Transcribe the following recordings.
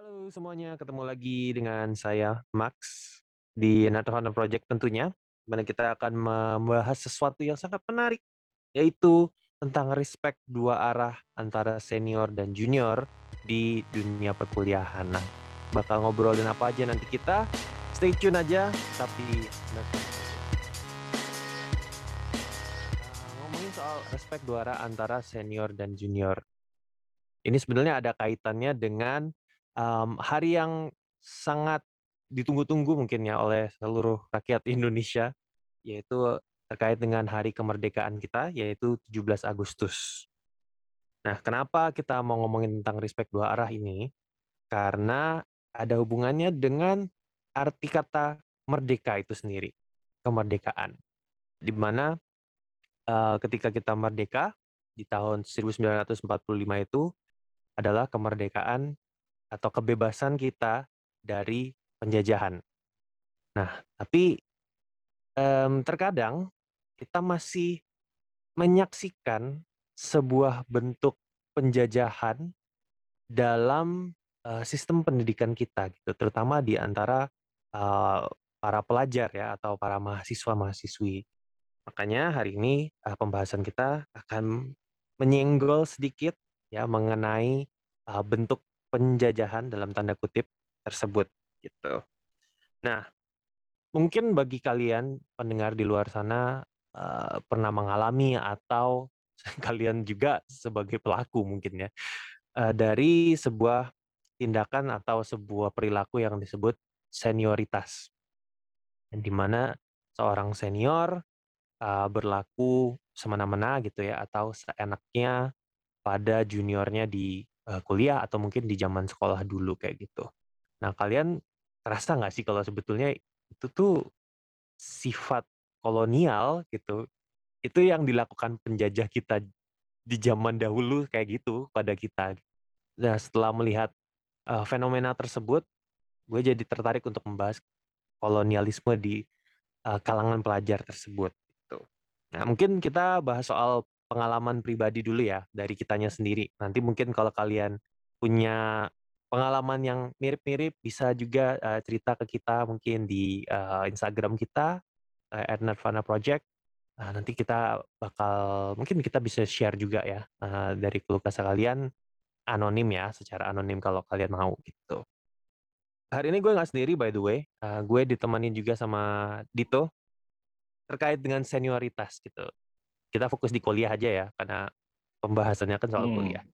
Halo semuanya, ketemu lagi dengan saya Max di Another Hunter Project tentunya, mana kita akan membahas sesuatu yang sangat menarik, yaitu tentang respect dua arah antara senior dan junior di dunia perkuliahan. Nah, bakal ngobrolin apa aja nanti kita stay tune aja, tapi nah, ngomongin soal respect dua arah antara senior dan junior. Ini sebenarnya ada kaitannya dengan um, hari yang sangat ditunggu-tunggu mungkin ya oleh seluruh rakyat Indonesia, yaitu terkait dengan hari kemerdekaan kita, yaitu 17 Agustus. Nah, kenapa kita mau ngomongin tentang respect dua arah ini? Karena ada hubungannya dengan arti kata merdeka itu sendiri, kemerdekaan. Di mana uh, ketika kita merdeka di tahun 1945 itu adalah kemerdekaan atau kebebasan kita dari penjajahan. Nah, tapi um, terkadang kita masih menyaksikan sebuah bentuk penjajahan dalam uh, sistem pendidikan kita gitu, terutama di antara uh, para pelajar ya atau para mahasiswa-mahasiswi. Makanya hari ini uh, pembahasan kita akan menyenggol sedikit ya mengenai uh, bentuk penjajahan dalam tanda kutip tersebut gitu. Nah, mungkin bagi kalian pendengar di luar sana uh, pernah mengalami atau kalian juga sebagai pelaku mungkin ya uh, dari sebuah tindakan atau sebuah perilaku yang disebut senioritas, di mana seorang senior uh, berlaku semena-mena gitu ya atau seenaknya pada juniornya di uh, kuliah atau mungkin di zaman sekolah dulu kayak gitu. Nah, kalian terasa nggak sih kalau sebetulnya itu tuh sifat kolonial gitu, itu yang dilakukan penjajah kita di zaman dahulu kayak gitu pada kita. Nah, setelah melihat uh, fenomena tersebut, gue jadi tertarik untuk membahas kolonialisme di uh, kalangan pelajar tersebut. Gitu. Nah, mungkin kita bahas soal pengalaman pribadi dulu ya dari kitanya sendiri. Nanti mungkin kalau kalian punya pengalaman yang mirip-mirip bisa juga uh, cerita ke kita mungkin di uh, Instagram kita uh, Project. Uh, nanti kita bakal mungkin kita bisa share juga ya uh, dari keluh kalian anonim ya secara anonim kalau kalian mau gitu. Hari ini gue nggak sendiri by the way, uh, gue ditemani juga sama Dito terkait dengan senioritas gitu kita fokus di kuliah aja ya karena pembahasannya kan soal hmm. kuliah.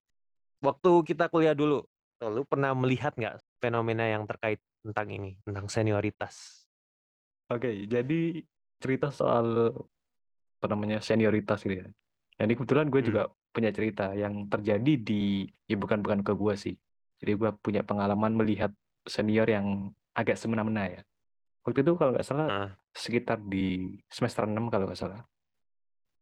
Waktu kita kuliah dulu, lu pernah melihat nggak fenomena yang terkait tentang ini, tentang senioritas? Oke, jadi cerita soal apa namanya senioritas gitu ya. Jadi kebetulan gue hmm. juga punya cerita yang terjadi di, ya bukan bukan ke gue sih. Jadi gue punya pengalaman melihat senior yang agak semena-mena ya. Waktu itu kalau nggak salah uh. sekitar di semester 6 kalau nggak salah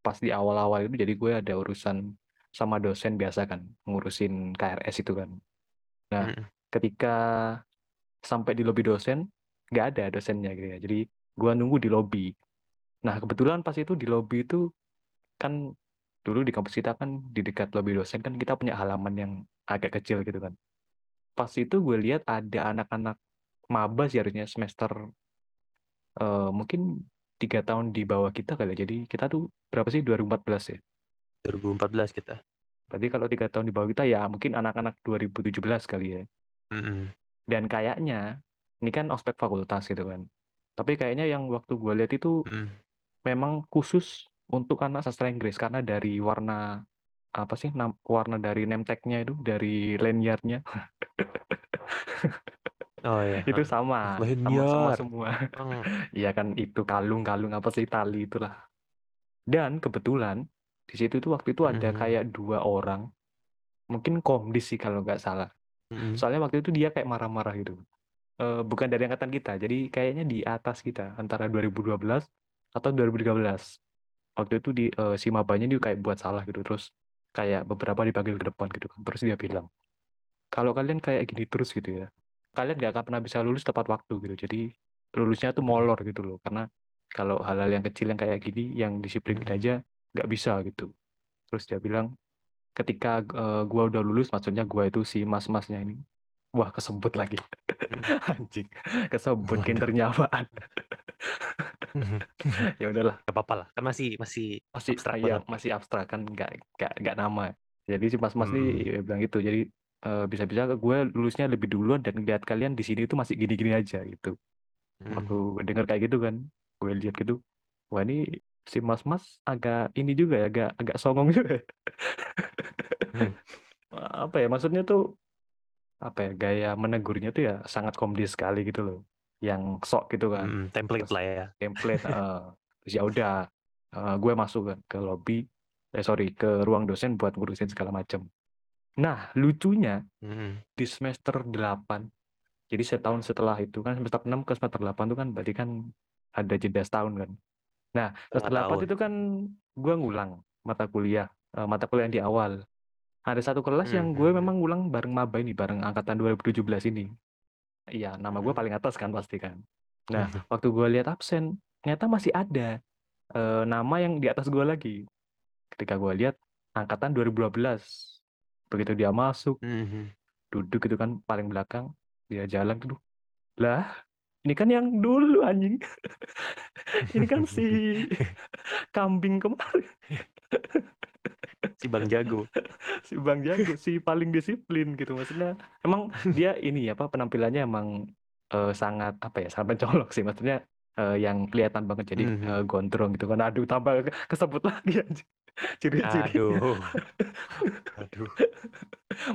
pas di awal-awal itu jadi gue ada urusan sama dosen biasa kan ngurusin KRS itu kan. Nah hmm. ketika sampai di lobi dosen nggak ada dosennya gitu ya. Jadi gue nunggu di lobi. Nah kebetulan pas itu di lobi itu kan dulu di kampus kita kan di dekat lobi dosen kan kita punya halaman yang agak kecil gitu kan. Pas itu gue lihat ada anak-anak maba sih harusnya semester uh, mungkin tiga tahun di bawah kita kali ya. Jadi kita tuh berapa sih 2014 ya? 2014 kita. Berarti kalau tiga tahun di bawah kita ya mungkin anak-anak 2017 kali ya. Mm -hmm. Dan kayaknya ini kan ospek fakultas gitu kan. Tapi kayaknya yang waktu gue lihat itu mm. memang khusus untuk anak sastra Inggris karena dari warna apa sih warna dari name tag-nya itu dari lanyardnya Oh iya. Itu sama, sama-sama semua. Iya kan itu kalung-kalung apa sih tali itulah. Dan kebetulan di situ tuh waktu itu ada hmm. kayak dua orang, mungkin komdis sih kalau nggak salah. Hmm. Soalnya waktu itu dia kayak marah-marah gitu. Uh, bukan dari angkatan kita, jadi kayaknya di atas kita antara 2012 atau 2013. Waktu itu di uh, si mabanya dia kayak buat salah gitu terus kayak beberapa dipanggil ke depan gitu kan. Terus dia bilang, kalau kalian kayak gini terus gitu ya, kalian nggak akan pernah bisa lulus tepat waktu gitu jadi lulusnya tuh molor gitu loh karena kalau hal-hal yang kecil yang kayak gini yang disiplin aja nggak bisa gitu terus dia bilang ketika uh, gua udah lulus maksudnya gua itu si mas-masnya ini Wah, kesebut lagi. Anjing, kesebut kindernya apaan. Ya udahlah. Nggak apa-palah, kan masih masih Masih abstrak banget. masih abstrak kan nggak nggak nggak nama. Jadi si Mas-mas Mhm. nih bilang gitu, jadi, eee, "Bisa-bisa gue lulusnya lebih duluan dan ngelihat kalian di sini tuh masih gini-gini aja," gitu. Waktu Mhm. denger kayak gitu kan, gue lihat gitu, wah ini si Mas-mas agak ini juga ya, agak agak songong juga ya. Mhm. Apa ya, maksudnya tuh, apa ya, gaya menegurnya tuh ya sangat komdis sekali gitu loh, yang sok gitu kan. Mhm, template Terus lah ya. template. Terus ya udah, eee, gue masuk kan ke lobby eh sorry, ke ruang dosen buat ngurusin segala macem. Nah, lucunya Mhm. di semester 8, jadi setahun setelah itu kan semester 6 ke semester 8 tuh kan berarti kan ada jeda setahun kan. Nah, semester Setengah 8 tahun. itu kan gue ngulang mata kuliah, eee, mata kuliah yang di awal. Ada satu kelas yang gue Mhm. memang ngulang bareng maba ini, bareng angkatan 2017 ini. Iya, nama gue Mhm. paling atas kan pasti kan. Nah, waktu gue lihat absen, ternyata masih ada, eee, nama yang di atas gue lagi. Ketika gue lihat angkatan 2012. Begitu dia masuk, Mhm. duduk gitu kan paling belakang, dia jalan gitu, "Lah, ini kan yang dulu anjing. Ini kan si kambing kemarin." Si Bang Jago. Si Bang Jago, si paling disiplin gitu. Maksudnya emang dia ini apa, penampilannya emang, eee, sangat apa ya, sangat mencolok sih. Maksudnya, eee, yang kelihatan banget jadi, Mhm. eee, gondrong gitu kan. Aduh tambah ke kesebut lagi anjing ciri-cirinya. Aduh. Aduh.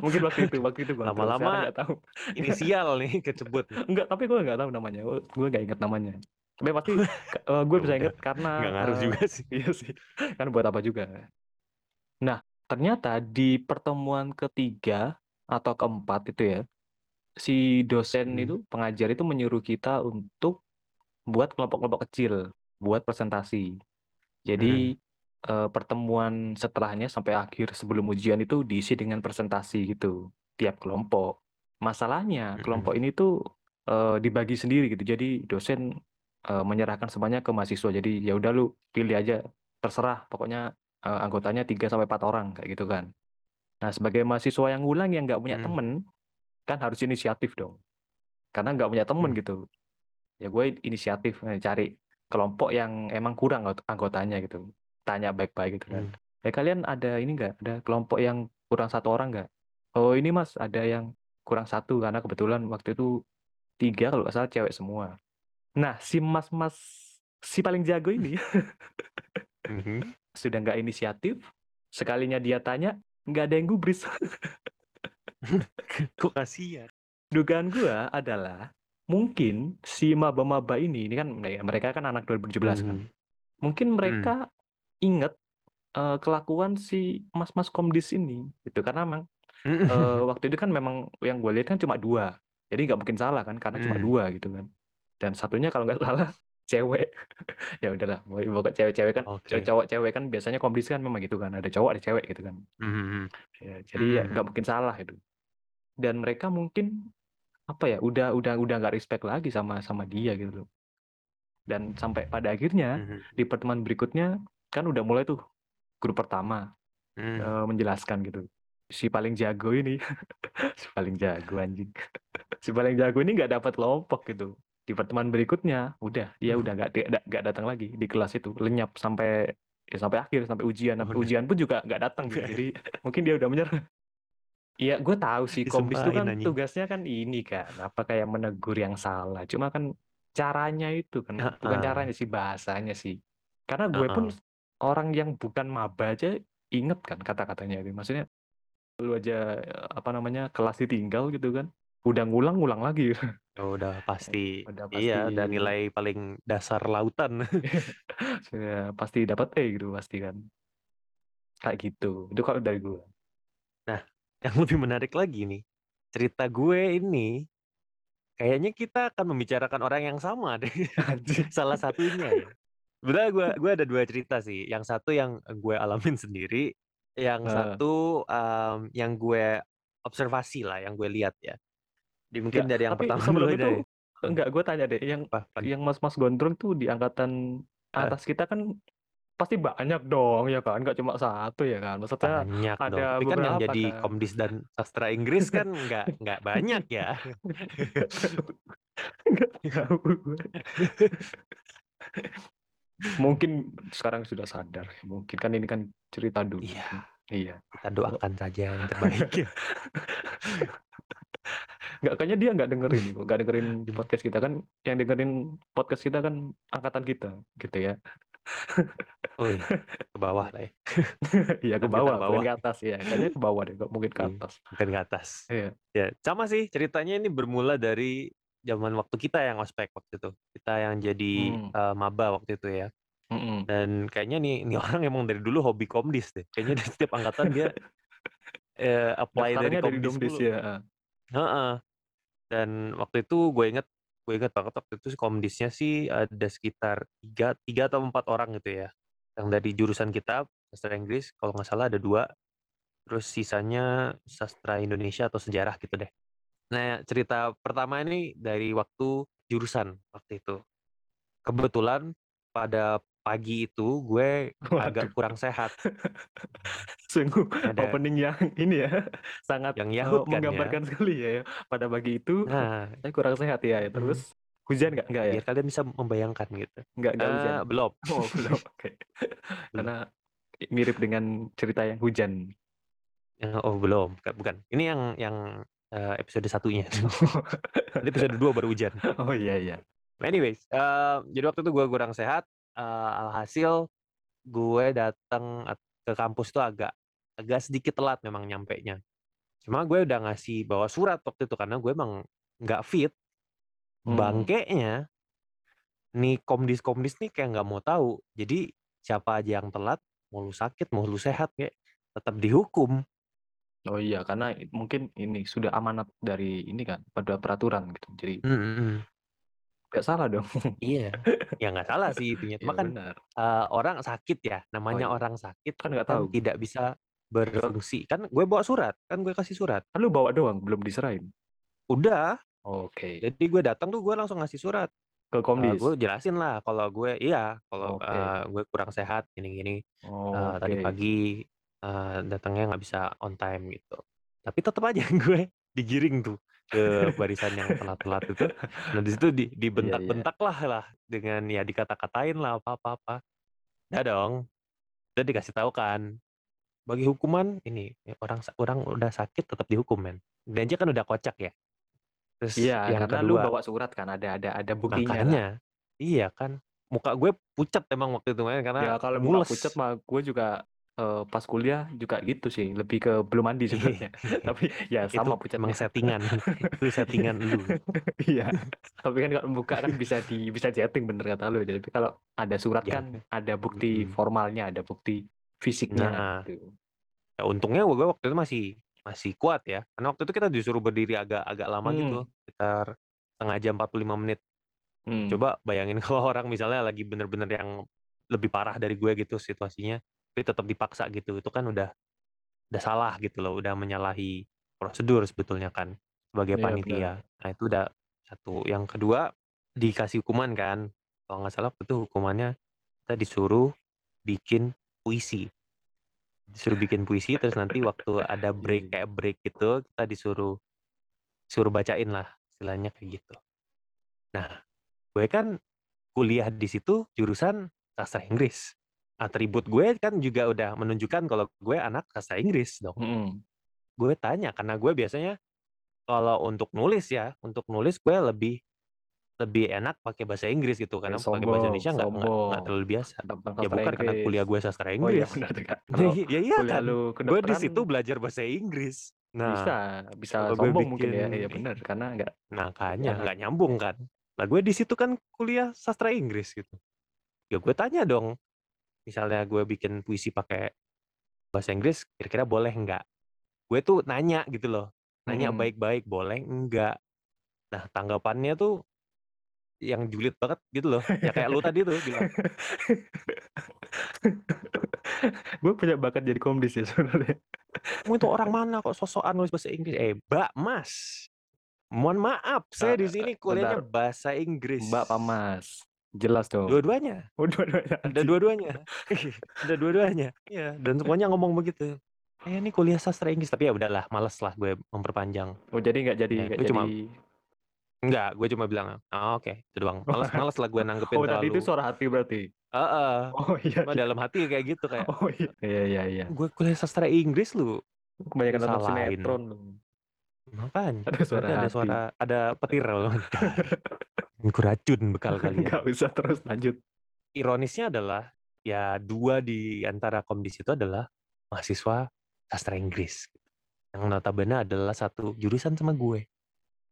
Mungkin waktu itu waktu itu Lama-lama nggak tahu. inisial nih kecebut. Enggak, tapi gue nggak tahu namanya, gue gue nggak inget namanya. Tapi pasti, eee, gue Ya bisa inget karena, nggak ngaruh eee juga sih. iya sih, kan buat apa juga. Nah, ternyata di pertemuan ke-3 atau ke-4 itu ya, si dosen Mhm. itu, pengajar itu menyuruh kita untuk buat kelompok-kelompok kecil, buat presentasi. Jadi, eee, pertemuan setelahnya sampai akhir sebelum ujian itu diisi dengan presentasi gitu, tiap kelompok. Masalahnya Mhm. kelompok ini tuh, eee, dibagi sendiri gitu, jadi dosen, eee, menyerahkan semuanya ke mahasiswa. Jadi, "Ya udah lu pilih aja, terserah pokoknya, eee, anggotanya 3 sampai 4 orang," kayak gitu kan. Nah, sebagai mahasiswa yang ngulang yang nggak punya Mhm. temen, kan harus inisiatif dong. Karena nggak punya temen Mmm. gitu. Ya gue inisiatif, eee, cari kelompok yang emang kurang anggotanya gitu. Tanya baik-baik gitu kan, Mmm. "Eh, kalian ada ini nggak, ada kelompok yang kurang 1 orang nggak?" "Oh ini Mas, ada yang kurang 1," karena kebetulan waktu itu 3 kalau nggak salah cewek semua. Nah, si Mas-mas si paling jago ini Mhm. sudah nggak inisiatif, sekalinya dia tanya, nggak ada yang gubris. Kok kasihan? Dugaan gua adalah, mungkin si maba-maba ini, ini kan ya mereka kan anak 2017 kan. Mhm. Mungkin mereka inget, eee, kelakuan si mas-mas komdis ini, gitu. Karena memang, eee, Mhm. waktu itu kan memang yang gue lihat kan cuma 2, jadi nggak mungkin salah kan, karena cuma Mmm. 2 gitu kan. Dan satunya kalau nggak salah cewek. Ya udahlah, pokoknya cewek-cewek kan, eee, Oke. cowok cewek kan biasanya komdis kan memang gitu kan, ada cowok ada cewek gitu kan. Mhm mhm. Ya, jadi ya Mhm nggak mungkin salah itu. Dan mereka mungkin, apa ya, udah udah udah nggak respect lagi sama sama dia gitu loh. Dan sampai pada akhirnya, Mhm. di pertemuan berikutnya, kan udah mulai tuh grup pertama, Mmm. eee, menjelaskan gitu. Si paling jago ini, si paling jago anjing, si paling jago ini nggak dapat kelompok gitu. Di pertemuan berikutnya, udah, dia Mhm. udah nggak de nggak nggak datang lagi di kelas itu, lenyap sampai ya sampai akhir, sampai ujian. Sampai Udah. ujian pun juga nggak datang gitu, jadi mungkin dia udah menyerah. Iya, gue tahu sih komdis itu Disumpahin kan anjing. tugasnya kan ini kan, apa, kayak menegur yang salah. Cuma kan caranya itu kan, bukan Heeh. caranya sih, bahasanya sih. Karena gue pun Heeh. Orang yang bukan maba aja inget kan kata-katanya itu. Maksudnya, lu aja, apa namanya, kelas ditinggal gitu kan, udah ngulang, ngulang lagi. Oh, udah pasti Udah iya, pasti udah nilai paling dasar lautan. ya pasti dapat E gitu, pasti kan. Kayak gitu, itu kalau dari gue. Nah, yang lebih menarik lagi nih, cerita gue ini, kayaknya kita akan membicarakan orang yang sama deh. Salah satunya ya. Sebenarnya gue gue ada 2 cerita sih, yang satu yang gue alamin sendiri, yang Heeh. satu, mmm, yang gue observasi lah, yang gue lihat ya. Di mungkin dari yang tapi pertama dulu sebelum deh. itu, Mhm. enggak, gue tanya deh, yang Apa apa nih? yang mas-mas gondrong tuh di angkatan Heeh. atas kita kan pasti banyak dong ya kan, nggak cuma 1 ya kan, maksudnya Banyak dong, ada tapi kan yang beberapa jadi kan. Komdis dan Sastra Inggris kan nggak nggak banyak ya. Nggak tahu, nggak tahu gue. Mungkin sekarang sudah sadar, mungkin kan ini kan cerita dulu Iya, iya. kita doakan saja yang terbaik. Nggak, kayaknya dia nggak dengerin kok, nggak dengerin Hmm. podcast kita kan, yang dengerin podcast kita kan angkatan kita, gitu ya. Wih, ke bawah lah ya. Iya ke bawah, ke bawah. ke atas ya, kayaknya ke bawah deh, nggak mungkin ke Iya, atas. bukan ke atas. Iya. Ya, sama sih ceritanya ini bermula dari zaman waktu kita yang ospek waktu itu. Kita yang jadi, Hmm. eee, maba waktu itu ya. Mhm. Dan kayaknya nih nih orang emang dari dulu hobi Komdis deh. Kayaknya di setiap angkatan dia eee, apply dari dari Komdis mulu. ya, heeh. Heeh. Dan waktu itu gue inget gue inget banget waktu itu Komdisnya sih ada sekitar 3 3 atau 4 orang gitu ya, yang dari jurusan kita, Sastra Inggris, kalau nggak salah ada 2, terus sisanya Sastra Indonesia atau Sejarah gitu deh. Nah, cerita pertama ini dari waktu jurusan waktu itu. Kebetulan pada pagi itu gue agak Waduh. kurang sehat. Sungguh Ada opening yang ini ya, sangat, Yang eee, yahut kan ya. menggambarkan sekali ya, pada pagi itu Nah. saya kurang sehat ya, Mhm. terus hujan nggak? Nggak ya? Biar kalian bisa membayangkan gitu. Nggak nggak hujan? Eee, belum. Oh belum, oke. Belum. Karena mirip dengan cerita yang hujan. Oh belum, bukan. Ini yang yang, eee, episode satunya. Ini episode 2 baru hujan. Oh iya iya. Anyways, eee, jadi waktu itu gue kurang sehat, eee, alhasil gue datang at ke kampus tuh agak agak sedikit telat memang nyampenya. Cuma gue udah ngasih bawa surat waktu itu karena gue emang nggak fit. Hmm. Bangkenya nih komdis-komdis nih kayak nggak mau tahu. Jadi siapa aja yang telat, mau lu sakit, mau lu sehat kek, tetap dihukum. Oh iya, karena i mungkin ini sudah amanat dari ini kan, pada peraturan gitu. Jadi Mhm. nggak salah dong. Iya, ya nggak salah sih intinya. Iya Cuma kan, benar. eee, orang sakit ya, Oh namanya iya. orang sakit Kan nggak kan tahu. tidak bisa berfungsi. Kan gue bawa surat, kan gue kasih surat. Kan lu bawa doang, belum diserahin? Udah. Oke. Jadi gue datang tuh gue langsung ngasih surat. Ke Eee, Komdis? gue jelasin lah kalau gue iya, kalau, Oke. eee, gue kurang sehat gini-gini, eee, tadi Oke. pagi, eee, datangnya nggak bisa on time gitu. Tapi tetep aja gue digiring tuh ke barisan yang telat-telat itu. Nah di situ di Iya iya. dibentak-bentak lah lah dengan ya dikata-katain lah apa apa apa. Udah dong. Udah dikasih tahu kan, bagi hukuman ini, ya orang sa orang udah sakit tetap dihukum men. Ini aja kan udah kocak ya. Terus Iya, yang karena lu kedua bawa surat kan, ada ada ada buktinya kan. Makanya. Iya kan. Muka gue pucet emang waktu itu Ya karena kalau muka mules. pucet mah gue juga, eee, pas kuliah juga gitu sih, lebih ke belum mandi sebenarnya. Tapi ya Itu sama emang settingan. Itu settingan lu. Iya. Tapi kan kalau muka kan bisa di bisa di-setting bener kata lu. Jadi kalau ada surat Ya. kan ada bukti Mhm. formalnya, ada bukti fisiknya Nah. gitu. Ya untungnya gue waktu itu masih masih kuat ya. Karena waktu itu kita disuruh berdiri agak agak lama gitu, Hmm. sekitar setengah jam, 45 menit. Hmm. Coba bayangin kalau orang misalnya lagi bener-bener yang lebih parah dari gue gitu situasinya, tapi tetap dipaksa gitu, itu kan udah udah salah gitu loh, udah menyalahi prosedur sebetulnya kan, sebagai benar. panitia. Nah itu udah satu. Yang kedua, dikasih hukuman kan, kalau nggak salah itu hukumannya kita disuruh bikin puisi. Disuruh bikin puisi, terus nanti waktu ada break iya. kayak break gitu, kita disuruh suruh bacain lah, istilahnya kayak gitu. Nah, gue kan kuliah di situ jurusan Sastra Inggris. Atribut gue kan juga udah menunjukkan kalau gue anak Sastra Inggris dong. Mhm. Gue tanya, karena gue biasanya kalau untuk nulis ya, untuk nulis gue lebih lebih enak pakai bahasa Inggris gitu, karena pakai bahasa Indonesia nggak nggak terlalu biasa. Tentang Ya bukan karena Inggris. kuliah gue Sastra Oh iya Inggris. benar juga. Ya Kalau ya iya kuliah kan. Gue di situ belajar bahasa Inggris. Nah, bisa bisa sombong mungkin ya. bikin Iya benar, karena nggak makanya ya. nggak nyambung kan. Lah gue di situ kan kuliah Sastra Inggris gitu. Ya gue tanya dong, misalnya gue bikin puisi pakai bahasa Inggris, kira-kira boleh nggak? Gue tuh nanya gitu loh, nanya baik-baik, boleh nggak? Nah tanggapannya tuh yang julid banget gitu loh, ya kayak lu tadi tuh bilang. Gue punya bakat jadi Komdis ya sebenarnya. "Kamu itu orang mana kok sok-sokan nulis bahasa Inggris?" "Eh Mbak, Mas, mohon maaf saya di sini kuliahnya bahasa Inggris." Mbak apa Mas? Jelas dong. Dua-duanya. Oh, dua-duanya, Ada dua-duanya. Ada dua-duanya. Iya, dan semuanya ngomong begitu. "Eh, ini kuliah sastra Inggris," tapi ya udahlah, males lah gue memperpanjang. Oh, jadi nggak jadi Ya, nggak gue jadi cuma enggak, gue cuma bilang, "Oh, oke," itu doang. Males males lah gue nanggepin Oh, tadi itu suara hati berarti? heeh. Oh, iya Cuma iya. dalam hati kayak gitu, kayak, Oh, iya. Iya iya iya. "Gue kuliah sastra Inggris lu Kebanyakan nonton salahin." sinetron lu. Makanya, Ada suara berarti ada hati. suara ada petir loh. Gue racun bekal kalian. Nggak usah terus lanjut. Ironisnya adalah, ya 2 di antara komdis itu adalah mahasiswa sastra Inggris. Yang notabene adalah satu jurusan sama gue.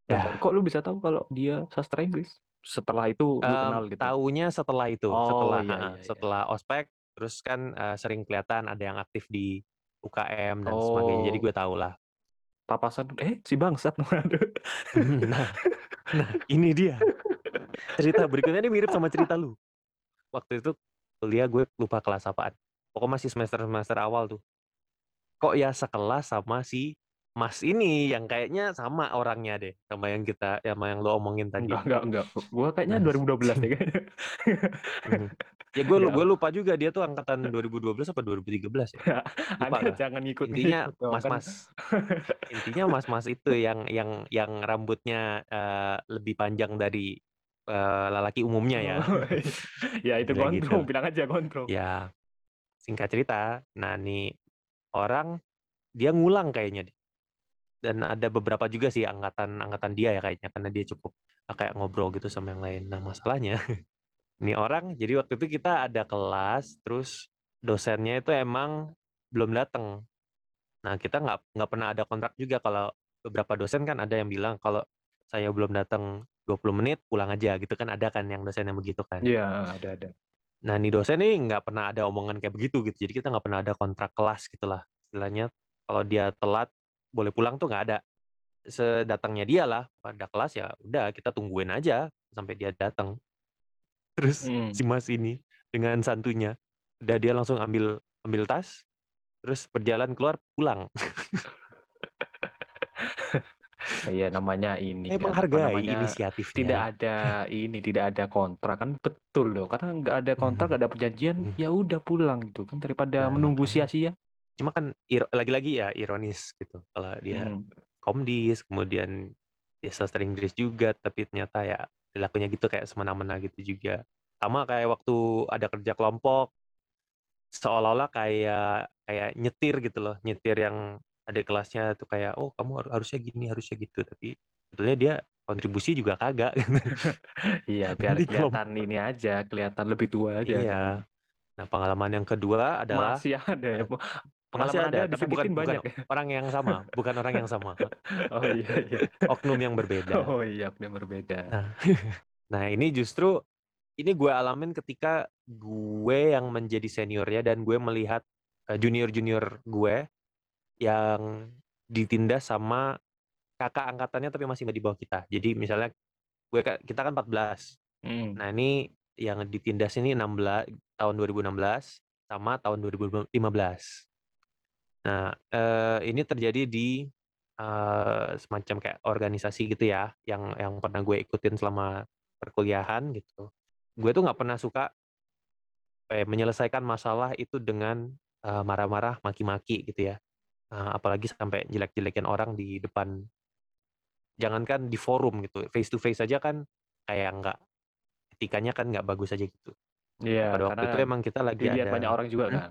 Dah. kok lu bisa tahu kalau dia sastra Inggris? Setelah itu lu kenal Mmm, gitu? taunya setelah itu, Oh, setelah iya iya iya. setelah ospek, terus kan, eee, sering kelihatan ada yang aktif di UKM dan sebagainya, jadi Oh. gue tahulah. Papasan, "Eh, si bangsat." Waduh. Nah nah, ini dia. Cerita berikutnya ini mirip sama cerita lu. Waktu itu kuliah gue lupa kelas apaan. Pokoknya masih semester-semester awal tuh. Kok ya sekelas sama si Mas ini, yang kayaknya sama orangnya deh, sama yang kita sama yang lu omongin tadi. Enggak enggak enggak. Gua kayaknya Nah, 2012 deh kayaknya. Mhm. Ya gue Ya. gue lupa juga dia tuh angkatan 2012 apa 2013 ya? Lupa Anda jangan Intinya dong, kan mas-mas. Intinya mas-mas itu yang yang yang rambutnya, eee, lebih panjang dari, eee, lelaki umumnya ya. Oh, ya itu gitu. gondrong, bilang aja gondrong. Ya, singkat cerita, nah nih orang dia ngulang kayaknya. Dan ada beberapa juga sih angkatan angkatan dia ya kayaknya, karena dia cukup, eee, kayak ngobrol gitu sama yang lain. Nah masalahnya, nih orang jadi waktu itu kita ada kelas, terus dosennya itu emang belum dateng. Nah kita nggak nggak pernah ada kontrak juga kalau beberapa dosen kan ada yang bilang, "Kalau saya belum datang 20 menit, pulang aja," gitu kan, ada kan yang dosen yang begitu kan. Iya, ada ada. Nah nih dosen nih nggak pernah ada omongan kayak begitu gitu, jadi kita nggak pernah ada kontrak kelas gitulah. Istilahnya kalau dia telat boleh pulang tuh nggak ada. Sedatangnya dialah pada kelas, ya udah kita tungguin aja sampai dia datang. Terus Mhm. si Mas ini dengan santuйnya, udah dia langsung ambil ambil tas, terus berjalan keluar, pulang. Iya namanya ini Eh, kan, apa menghargai namanya, tidak ada ini, tidak ada kontrak kan betul loh, karena nggak ada kontrak, Mhm. nggak ada perjanjian, Mhm. ya udah pulang gitu kan daripada Nah menunggu sia-sia. Cuma kan lagi-lagi ya ironis gitu, kalau dia Mhm. komdis, kemudian dia sastra Inggris juga, tapi ternyata ya perilakunya gitu kayak semena-mena gitu juga. Sama kayak waktu ada kerja kelompok, seolah-olah kayak kayak nyetir gitu loh, nyetir yang adik kelasnya tuh kayak, "Oh kamu haru harusnya gini, harusnya gitu," tapi sebetulnya dia kontribusi juga kagak. Iya, biar kelihatan ini aja, kelihatan lebih tua aja. Iya. Nah pengalaman yang kedua adalah Masih ada ya, eee, pe masih pengalaman ada, Anda tapi bukan bukan banyak ya? orang yang sama bukan orang yang sama. Oh iya iya. Oknum yang berbeda. Oh iya, yang berbeda. Nah nah ini justru, ini gue alamin ketika gue yang menjadi seniornya dan gue melihat, eee, junior-junior gue, yang ditindas sama kakak angkatannya tapi masih di bawah kita. Jadi misalnya gue ka kita kan 14. Mhm. Nah ini yang ditindas ini 16 tahun 2016 sama tahun 2015. Nah, eee, ini terjadi di, eee, semacam kayak organisasi gitu ya, yang yang pernah gue ikutin selama perkuliahan gitu. Gue tuh nggak pernah suka eh, menyelesaikan masalah itu dengan, eee, marah-marah, maki-maki gitu ya. Eee, apalagi sampai jelek-jelekin orang di depan jangankan di forum gitu, face to face aja kan kayak nggak etikanya kan nggak bagus aja gitu. Iya, Pada waktu karena itu emang kita lagi dilihat ada banyak orang juga mhm? kan.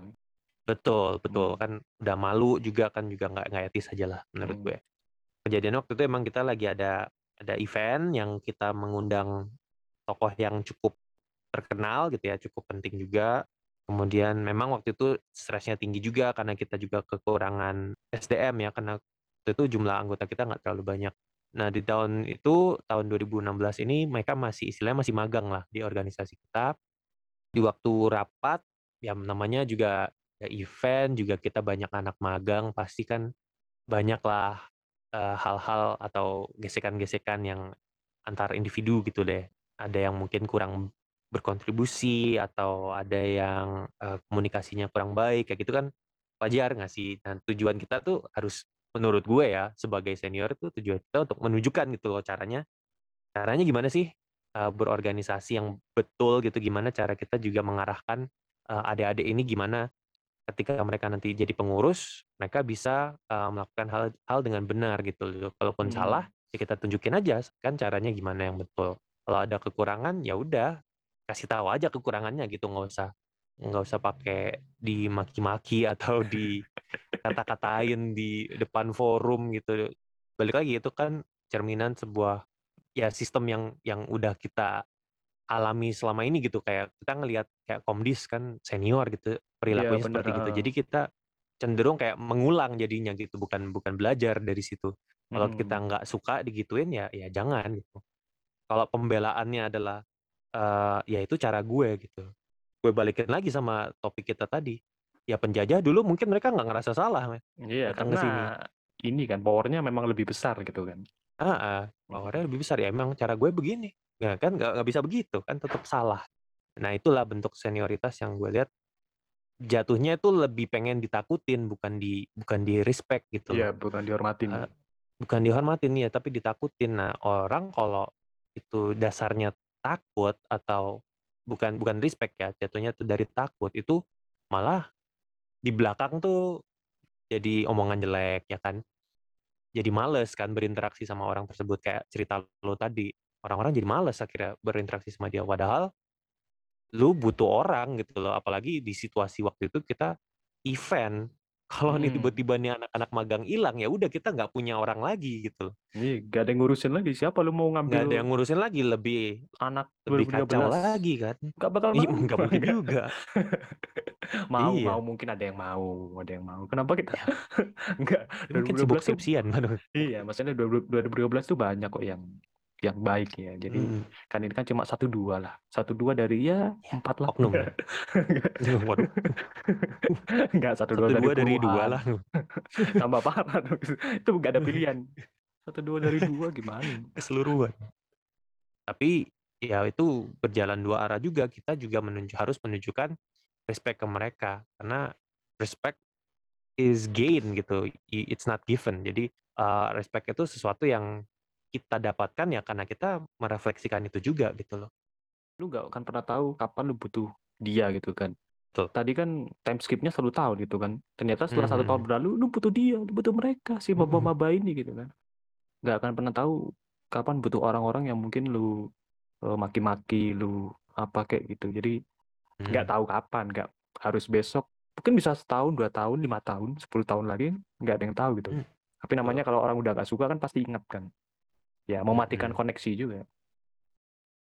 Betul betul, Mhm. kan udah malu juga kan juga nggak nggak etis ajalah menurut Mhm. gue. Kejadiannya waktu itu emang kita lagi ada ada event yang kita mengundang tokoh yang cukup terkenal gitu ya, cukup penting juga. Kemudian memang waktu itu stresnya tinggi juga karena kita juga kekurangan SDM ya, karena waktu itu jumlah anggota kita nggak terlalu banyak. Nah di tahun itu, tahun 2016 ini mereka masih istilahnya masih magang lah di organisasi kita. Di waktu rapat, ya namanya juga ya event, juga kita banyak anak magang, pasti kan banyaklah, eee, hal-hal atau gesekan-gesekan yang antar individu gitu deh. Ada yang mungkin kurang berkontribusi atau ada yang, eee, komunikasinya kurang baik, kayak gitu kan wajar nggak sih? Dan tujuan kita tuh harus menurut gue ya, sebagai senior tuh tujuan kita untuk menunjukkan gitu loh caranya caranya gimana sih, eee, berorganisasi yang betul gitu, gimana cara kita juga mengarahkan, eee, adik-adik ini gimana ketika mereka nanti jadi pengurus, mereka bisa, eee, melakukan hal hal dengan benar gitu loh. Kalaupun salah, Mhm. ya kita tunjukin aja kan caranya gimana yang betul. Kalau ada kekurangan, ya udah kasih tahu aja kekurangannya gitu, nggak usah nggak usah pakai dimaki-maki atau dikata-katain di depan forum gitu. Balik lagi itu kan cerminan sebuah, ya sistem yang yang udah kita alami selama ini gitu, kayak kita ngelihat kayak Komdis kan senior gitu, Iya perilakunya bener, seperti gitu. Jadi kita cenderung kayak mengulang jadinya gitu, bukan bukan belajar dari situ. Kalau kita Mhm. nggak suka digituin ya ya jangan gitu. Kalau pembelaannya adalah, eee, ya itu cara gue gitu. Gue balikin lagi sama topik kita tadi, ya penjajah dulu mungkin mereka nggak ngerasa salah men, Iya, datang ke karena sini. ini kan power-nya memang lebih besar gitu kan. Heeh, Mhm. power-nya lebih besar, ya emang cara gue begini. Ya kan nggak nggak bisa begitu, kan tetap salah. Nah itulah bentuk senioritas yang gue lihat, jatuhnya itu lebih pengen ditakutin bukan di bukan di-respect gitu Iya, bukan dihormatin. Eee, bukan dihormatin, ya tapi ditakutin. Nah orang kalau itu dasarnya takut atau bukan bukan respect ya, jatuhnya tuh dari takut, itu malah di belakang tuh jadi omongan jelek ya kan. Jadi males kan berinteraksi sama orang tersebut, kayak cerita lu tadi. Orang-orang jadi males akhirnya berinteraksi sama dia, padahal lu butuh orang gitu loh, apalagi di situasi waktu itu kita event. Kalau nih Mhm. tiba-tiba nih anak-anak magang ilang, ya udah kita nggak punya orang lagi gitu. Iya, nggak ada yang ngurusin lagi, siapa lu mau Nggak ada ngambil yang ngurusin lagi, lebih anak lebih kacau 2013? lagi kan. Nggak bakal Iya, mau, nggak mungkin juga. Mau mau Iya. mungkin ada yang mau ada yang mau. Kenapa kita Ya. nggak mungkin sibuk 2012 skripsian iya, maksudnya dua ribu dua ribu dua belas tuh banyak kok yang yang baik ya. Jadi Mhm. kan ini kan cuma 1, 2 lah, 1, 2 dari ya Ya, 4 lah. oknum ya. Waduh. Enggak 1, 2 1, dari 2 dari 2 puluhan. lah. Tambah parah dong itu. Itu nggak ada pilihan. 1, 2 dari 2 gimana? Keseluruhan. Tapi, ya itu berjalan dua arah juga, kita juga menunju harus menunjukkan respect ke mereka. Karena respect is gain gitu, i it's not given. Jadi, eee, respect itu sesuatu yang kita dapatkan ya karena kita merefleksikan itu juga gitu loh. Lu nggak akan pernah tahu kapan lu butuh dia gitu kan. Betul. Tadi kan time skip-nya selalu tahun gitu kan. Ternyata setelah 1 tahun Mhm. berlalu, lu butuh dia, lu butuh mereka, si Mhm. maba-maba ini gitu kan. Nggak akan pernah tahu kapan butuh orang-orang yang mungkin lu, eee, maki-maki, lu apa kek gitu. Jadi nggak Mhm. tahu kapan, nggak harus besok, mungkin bisa setahun, 2 tahun, 5 tahun, 10 tahun lagi, nggak ada yang tahu gitu. Mmm, Tapi namanya kalau orang udah nggak suka kan pasti ingat kan. Ya mematikan Mhm. koneksi juga.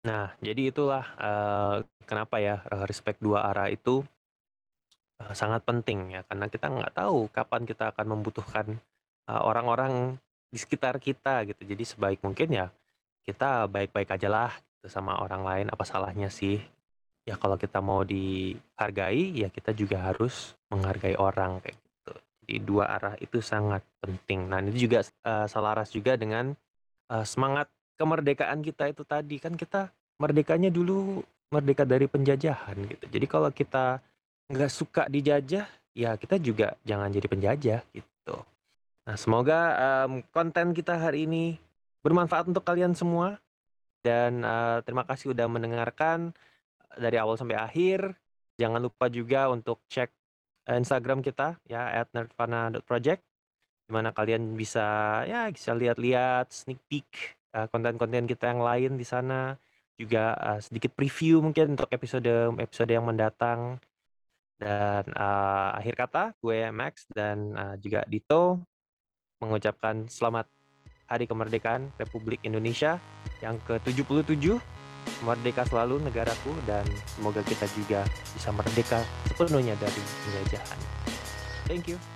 Nah, jadi itulah, eee, kenapa ya, eee, respect dua arah itu eee, sangat penting ya, karena kita nggak tahu kapan kita akan membutuhkan, orang-orang di sekitar kita gitu. Jadi sebaik mungkin ya kita baik-baik ajalah gitu sama orang lain, apa salahnya sih? Ya kalau kita mau dihargai, ya kita juga harus menghargai orang kayak gitu. Jadi dua arah itu sangat penting. Nah ini juga, eee, selaras juga dengan, eee, semangat kemerdekaan kita itu tadi. Kan kita merdekanya dulu merdeka dari penjajahan gitu. Jadi kalau kita nggak suka dijajah, ya kita juga jangan jadi penjajah gitu. Nah semoga, mmm, konten kita hari ini bermanfaat untuk kalian semua dan, eee, terima kasih udah mendengarkan dari awal sampai akhir. Jangan lupa juga untuk cek, Instagram kita ya @nerdvana.project di mana kalian bisa ya bisa lihat-lihat, sneak peek, eee, konten-konten kita yang lain di sana. Juga, eee, sedikit preview mungkin untuk episode-episode yang mendatang. Dan, eee, akhir kata gue Max dan, eee, juga Dito mengucapkan selamat Hari Kemerdekaan Republik Indonesia yang ke-77. Merdeka selalu negaraku dan semoga kita juga bisa merdeka sepenuhnya dari penjajahan. Thank you.